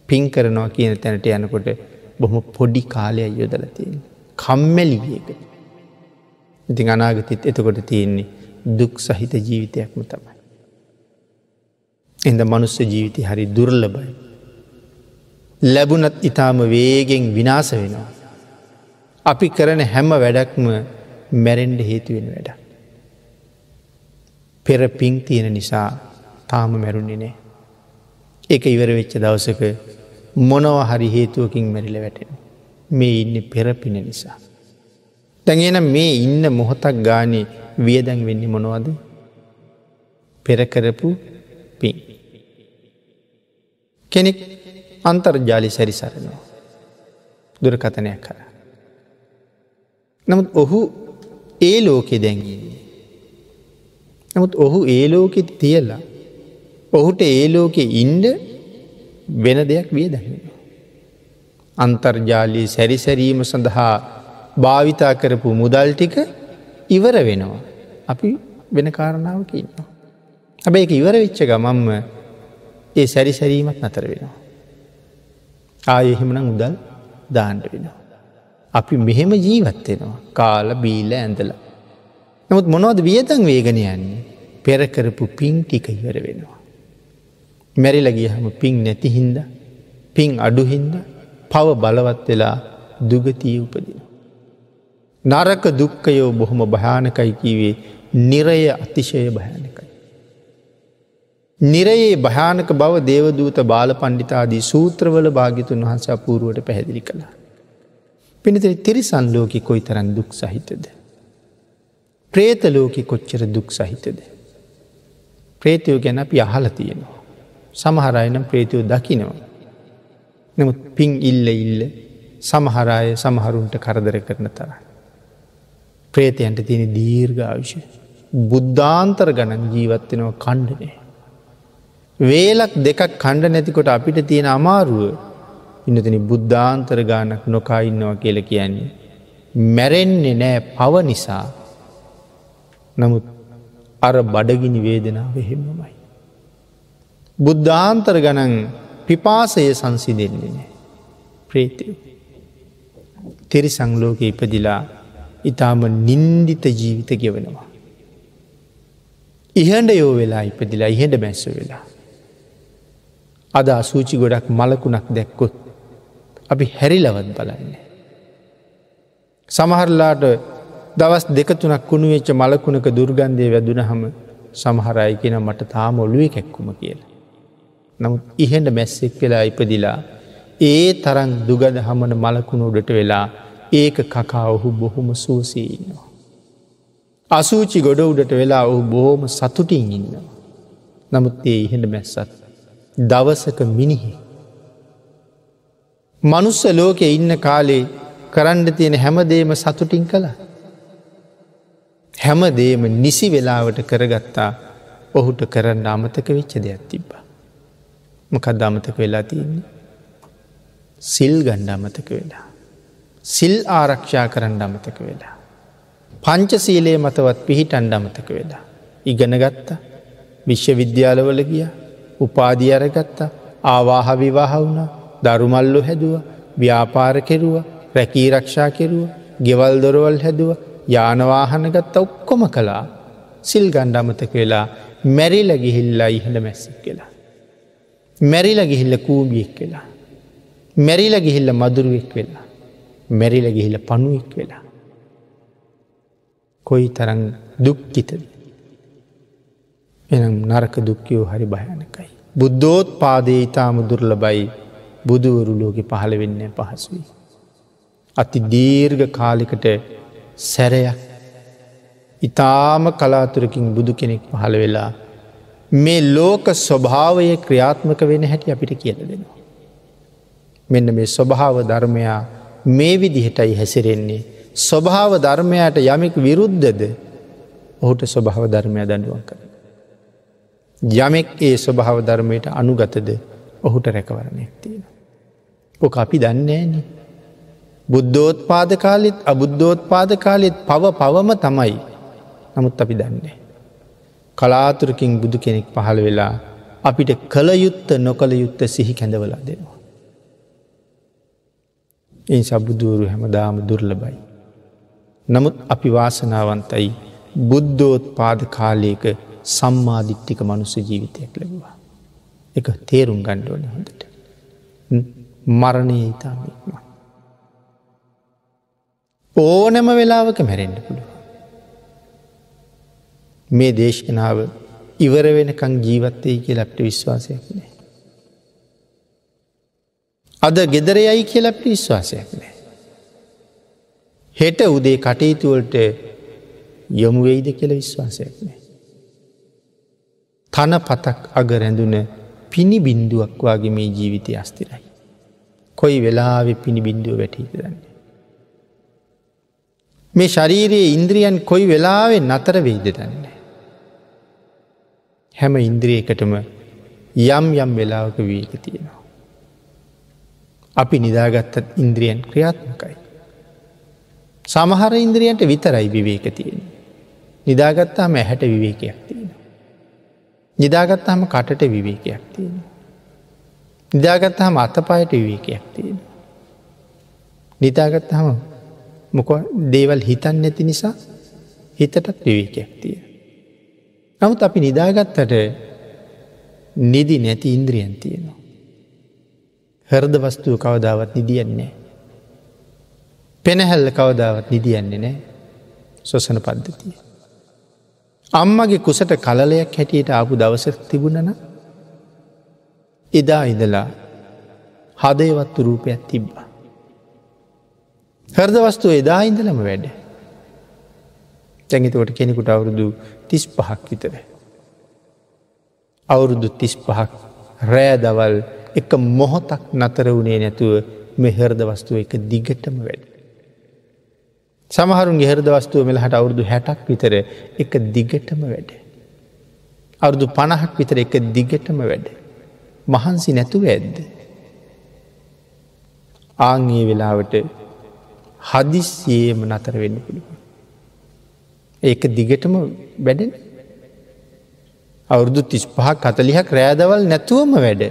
පින් කරනවා කියන තැනට යනකොට බොහොම පොඩි කාලය යොදලතියෙන්. කම්මැලිවියක. ඉතින් අනාගතත් එතකොට තියෙන්නේ දුක් සහිත ජීවිතයක්ම තමයි. එද මනුස්ස ජීවිතය හරි දුර්ලබයි. ලැබුණත් ඉතාම වේගෙන් විනාස වෙනවා. අපි කරන හැම වැඩක්ම මැරෙන්ඩ හේතුවෙන වැඩ. පෙර පින් තියෙන නිසා තාම මැරුණි නෑ. එක ඉවර වෙච්ච දවසක මොනව හරි හේතුවකින් මැරිල වැටෙන. මේ ඉන්න පෙරපින නිසා. තැගෙන මේ ඉන්න මොහොතක් ගානේ වියදැන් වෙන්නේ මොනවද පෙරකරපු පින්. කෙනෙක් අන්තර්ජාලි සැරිසරනවා. දුරකතනයක් කර. නමුත් ඔහු ඒ ලෝකෙ දැන්ගන්නේ. නමුත් ඔහු ඒ ලෝකෙ තියලා ඔහුට ඒ ලෝකෙ ඉන්ඩ වෙන දෙයක් විය දැහෙන. අන්තර්ජාලී සැරිසැරීම සඳහා භාවිතා කරපු මුදල් ටික ඉවර වෙනවා. අපි වෙන කාරණාවක ඉන්නවා. හැබැයි ඉවර වෙච්ච ගමම්ම ඒ සැරිසැරීමත් නතර වෙනවා. ආයෙහෙමන මුදල් දාණ්ඩ වෙනවා. අපි මෙහෙම ජීවත්වෙනවා කාල බීල ඇඳල. නමුත් මොනවද වියතන් වේගෙන යන්නේ. පෙරකරපු පින් ටික ඉවර වෙනවා. මැරිලගිය හම පින් නැති හින්ද පින් අඩු හින්ද පව බලවත් වෙලා දුගතිය උපදින. නරක දුක්කයෝ බොහොම භයානකයි කීවේ නිරය අතිශය භයානකයි. නිරයේ භයානක බව දේවදූත බාල පණ්ඩිතාදී සූත්‍රවල භාගිතුන් වහන්ස අපූරුවට පැහැදිලි කළා. පිනිතර තිරිසන් ලෝකෙ කොයි තරන් දුක් සහිතද. ප්‍රේත ලෝකෙ කොච්චර දුක් සහිතද. ප්‍රේතයෝ ගැන අපි අහල තියෙනවා. සමහරයනම් ප්‍රේතියෝ දකිනවා. නමුත් පින් ඉල්ල ඉල්ල සමහරාය සමහරුන්ට කරදර කරන තර. ප්‍රේතයන්ට තියෙන දීර්ඝාවිෂය. බුද්ධාන්තර ගණන් ජීවත්වෙනවා කණ්ඩනය. වේලක් දෙකක් කණ්ඩ නැතිකොට අපිට තියෙන අමාරුව ඉන්නතන බුද්ධාන්තර ගානක් නොකා ඉන්නවා කියල කියන්නේ. මැරෙන්නේ නෑ පව නිසා නමුත් අර බඩගිනි වේදනාව එහෙමමයි. බුද්ධාන්තර ගණන් පිපාසය සංසිදෙන්නේ නෑ ප්‍රේතය. තෙරි සංලෝක ඉපදිලා ඉතාම නින්දිත ජීවිත ගෙවනවා. ඉහඩ යෝ වෙලා ඉපදිලා ඉහෙඩ බැස්ස වෙලා. අද අසූචි ගොඩක් මලකුණක් දැක්කොත් අපි හැරිලවත් බලන්නේ. සමහරලාට දවස් දෙකතුනක් කුණු වෙච්ච මලකුණක දුර්ගන්ධය වැදුන හම සමහරයි කියෙන මට තාම ඔලුවේ කැක්කුම කියලා. නමුත් ඉහෙන්ට මැස්සෙක් වෙලා ඉපදිලා ඒ තරන් දුගද හමන මලකුණු උඩට වෙලා ඒක කකා ඔහු බොහොම සූසී ඉන්නවා. අසූචි ගොඩ උඩට වෙලා ඔහු බොහෝම සතුටින් ඉන්නවා. නමුත් ඒ ඉහෙට මැස්සත් දවසක මිනිහි. මනුස්ස ලෝකෙ ඉන්න කාලේ කරන්න තියෙන හැමදේම සතුටින් කළා. හැමදේම නිසි වෙලාවට කරගත්තා ඔහුට කරන්න අමතක වෙච්ච දෙයක් තිබ්බා. මොකද අමතක වෙලා තියන්නේ. සිල් ගණ්ඩ අමතක වෙලා. සිල් ආරක්ෂා කරන්න අමතක වෙලා. පංචසීලයේ මතවත් පිහිටන්ඩ අමතක වෙලා. ඉගෙන ගත්තා විශ්ව විද්‍යාලවල ගියා උපාදි අරගත්තා ආවාහ විවාහ වුණ දරුමල්ලු හැදුව ව්‍යාපාර කෙරුව රැකී රක්ෂා කෙරුව ගෙවල් දොරවල් හැදුව යානවාහන ගත්ත ඔක්කොම කලා සිල් ගණ්ඩමතක වෙලා මැරිල ගිහිල්ලා ඉහළ මැස්සක් කියලා. මැරිල ගිහිල්ල කූබියෙක් වෙලා. මැරිල ගිහිල්ල මදුරුවෙක් වෙලා. මැරිල ගිහිල්ල පණුවෙක් වෙලා. කොයි තරං දුක්කිතද. එනම් නරක දුක්කයෝ හරි භයනකයි. බුද්ධෝත් පාදේ ඉතාම දුර්ලබයි බුදුවරු ලෝකෙ පහළ වෙන්න පහසුවී. අති දීර්ඝ කාලිකට සැරයක් ඉතාම කලාතුරකින් බුදු කෙනෙක් පහළ වෙලා මේ ලෝක ස්වභාවය ක්‍රියාත්මක වෙන හැටි අපිට කියල දෙනවා. මෙන්න මේ ස්වභාව ධර්මයා මේ විදිහටයි හැසිරෙන්නේ. ස්වභාව ධර්මයට යමෙක් විරුද්ධද ඔහුට ස්වභාව ධර්මය දඩුවන් කර. යමෙක් ඒ ස්වභාව ධර්මයට අනුගතද ඔහුට රැකවරණයක් තියෙන. ඕක අපි දන්නේන. බුද්ධෝත් පාද කාලෙත් අබුද්ධෝත් පාද කාලෙත් පව පවම තමයි නමුත් අපි දන්නේ. කලාතුරකින් බුදු කෙනෙක් පහළ වෙලා අපිට කළ යුත්ත නොකළ යුත්ත සිහි කැඳවලා දෙනවා. ඒ සබුදුවරු හැමදාම දුර්ලබයි. නමුත් අපි වාසනාවන්තයි බුද්ධෝත් පාද කාලයක සම්මාධිට්ටික මනුස්ස ජීවිතයක් ලැබවා. එක තේරුම් ගණ්ඩෝන හොඳට. මරණය ඉතාමක්ම. ඕනෑම වෙලාවක මැරෙන්ඩ පුළුව. මේ දේශකනාව ඉවර වෙනකං ජීවත්තය කිය ලැප්ට විශ්වාසයක් නෑ. අද ගෙදරයයි කිය ලැප්ට විශ්වාසයක් නෑ. හෙට උදේ කටයුතුවලට යොමුවෙයිද කියල විශ්වාසයක් නෑ. තන පතක් අග රැඳුන පිණි බින්දුවක් වගේ මේ ජීවිතය අස්තිරයි. කොයි වෙලාවෙ පිණි බින්දුව වැටීදන්නේ. මේ ශරීරයේ ඉන්ද්‍රියන් කොයි වෙලාවෙ නතර වෙයිද දන්නේ. හැම ඉන්ද්‍රියකටම යම් යම් වෙලාවක වීක තියෙනවා. අපි නිදාගත්තත් ඉන්ද්‍රියන් ක්‍රියාත්මකයි. සමහර ඉන්ද්‍රියන්ට විතරයි විවේක තියෙන. නිදාගත්තාම ඇහැට විවේකයක් තියෙන. නිදාගත්තාම කටට විවේකයක් තියෙන. නිදාගත්තාම අතපායට විවේකයක් තියෙන. නිතාගත්තාම මොක දේවල් හිතන් නැති නිසා හිතටත් විවේකයක් තිය. නමුත් අපි නිදාගත්තට නිදි නැති ඉන්ද්‍රියන් තියෙනවා. හරද වස්තුව කවදාවත් නිදියන්නේ. පෙනහැල්ල කවදාවත් නිදියන්නේ නෑ සොසන පද්ධතිය. අම්මගේ කුසට කලලයක් හැටියට ආපු දවස තිබුණන එදා ඉදලා හදයවත්තු රූපයක් තිබ්බා. හරද වස්තුව එදා ඉඳලම වැඩ. තැඟිතවට කෙනෙකුට අවුරුදු තිස් පහක් විතර. අවුරුදු තිස් පහක් රෑ දවල් එක මොහොතක් නතර වුණේ නැතුව මෙහරද වස්තුව එක දිගටම වැඩ. සමහරුන් ගෙහරද වස්තුව මෙලහට අවුරුදු හැටක් විතර එක දිගටම වැඩ. අවුරුදු පණහක් විතර එක දිගටම වැඩ. මහන්සි නැතුව ඇද්ද. ආංගේ වෙලාවට හදිස්සියේම නතර වෙන්න පුළුව. ඒක දිගටම වැඩෙන අවුරුදු තිස් පහක් කතලිහක් රෑදවල් නැතුවම වැඩ.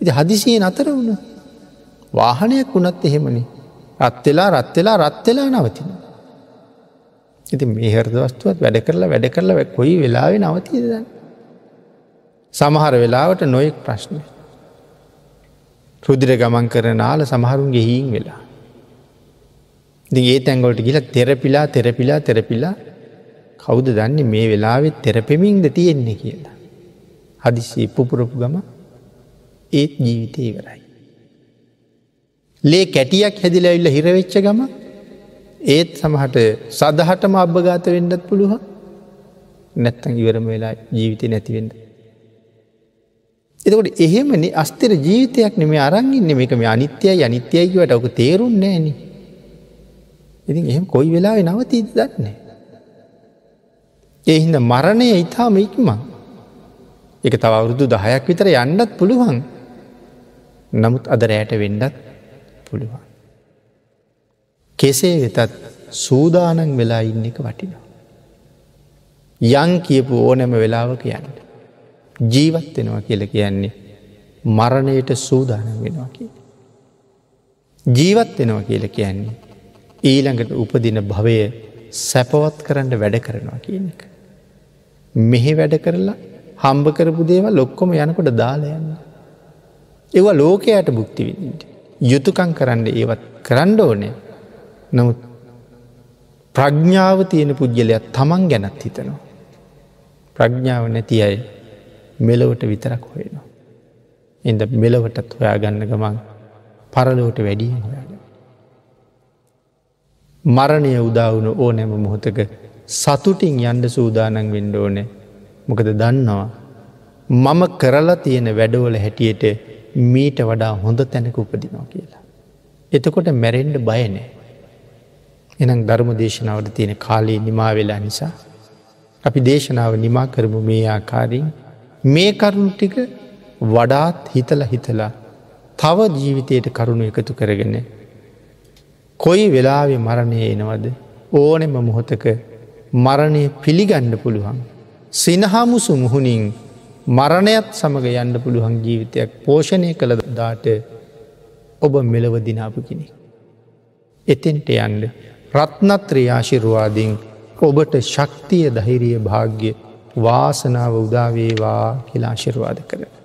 ඉති හදිසියේ නතර වුණ වාහනයක් වුණත් එහෙමනි රත්වෙලා රත්වෙලා රත්වෙලා නවතින. ඉති මේ හරද වස්තුවත් වැඩ කරලා වැඩ කරලා කොයි වෙලාවෙ නවතියද. සමහර වෙලාවට නොයෙක් ප්‍රශ්නය. රුදිර ගමන් කරන නාල සමහරුන් ගෙහිීන් වෙලා. දි ඒ තැන්ගොලට ගිල තෙරපිලා තෙරපිලා තෙරපිලා කෞද දන්නේ මේ වෙලාවෙත් තෙරපෙමින්ද තියෙන්නේ කියලා. හදිසි පුපුරපු ගම ඒත් ජීවිතය ඉවරයි. ලේ කැටියක් හැදිලඇවිල්ල හිරවෙච්ච ගම ඒත් සමහට සදහටම අභගාත වෙන්නත් පුළුව නැත්තන් ඉවරම වෙලා ජීවිතය නැතිවෙන්න. එතකොට එහෙමනි අස්තර ජීවිතයක් නෙම අරංගන්න මේක මේ අනිත්‍යයි අනිත්‍යයකිවට ඔක තේරුන්නේන. ඉතින් එහෙම කොයි වෙලාවෙ නවතීද දන්නේ. එහින්ද මරණය ඉතාම ඉක්මං එක තව අවුරුදු දහයක් විතර යන්නත් පුළුවන් නමුත් අද රෑට වෙන්නත් පුළුවන්. කෙසේ වෙතත් සූදානන් වෙලා ඉන්න එක වටිනවා. යං කියපු ඕනෑම වෙලාවක යන්න. ජීවත් වෙනවා කියල කියන්නේ මරණයට සූදානන් වෙනවා කිය. ජීවත් වෙනවා කියල කියන්නේ ඊළඟට උපදින භවය සැපවත් කරන්න වැඩ කරනවා කියන එක. මෙහෙ වැඩ කරලා හම්බ කරපු දේවල් ලොක්කොම යනකොට දාලයන්න. ඒවා ලෝකයට බුක්තිවිදිට. යුතුකං කරන්න ඒවත් කරන්න ඕනේ නමුත් ප්‍රඥ්ඥාව තියෙන පුද්ගලයක් තමන් ගැනත් හිතනවා. ප්‍රඥ්ඥාව නැති අයි මෙලොවට විතරක් හොයනවා. එද මෙලොවටත් හොයා ගන්න ගමන් පරලෝට වැඩිය හොයාග. මරණය උදාවුණු ඕනෑම මොහොතක සතුටින් යන්ඩ සූදානන් වෙන්ඩ ඕනේ මොකද දන්නවා. මම කරලා තියෙන වැඩවල හැටියට මීට වඩා හොඳ තැනක උපදිනවා කියලා. එතකොට මැරෙන්ඩ බයනෑ. එනම් ධර්ම දේශනාවට තියෙන කාලයේ නිමා වෙලා නිසා. අපි දේශනාව නිමා කරමු මේ ආකාරින් මේ කරුණු ටික වඩාත් හිතල හිතලා තව ජීවිතයට කරුණු එකතු කරගෙන. කොයි වෙලාවෙ මරණය එනවද ඕනෙම මොහොතක මරණය පිළිගන්න පුළුවන්. සිනහාමුසු මුහුණින් මරණයත් සමඟ යන්න පුළුවන් ජීවිතයක් පෝෂණය කළ දාට ඔබ මෙලව දිනාපු කෙනෙ. එතෙන්ට යන්ඩ රත්නත්‍රයාශිරුවාදින් ඔබට ශක්තිය දහිරිය භාග්‍ය වාසනාව උදාවේවා කියලා ආශිරවාද කර.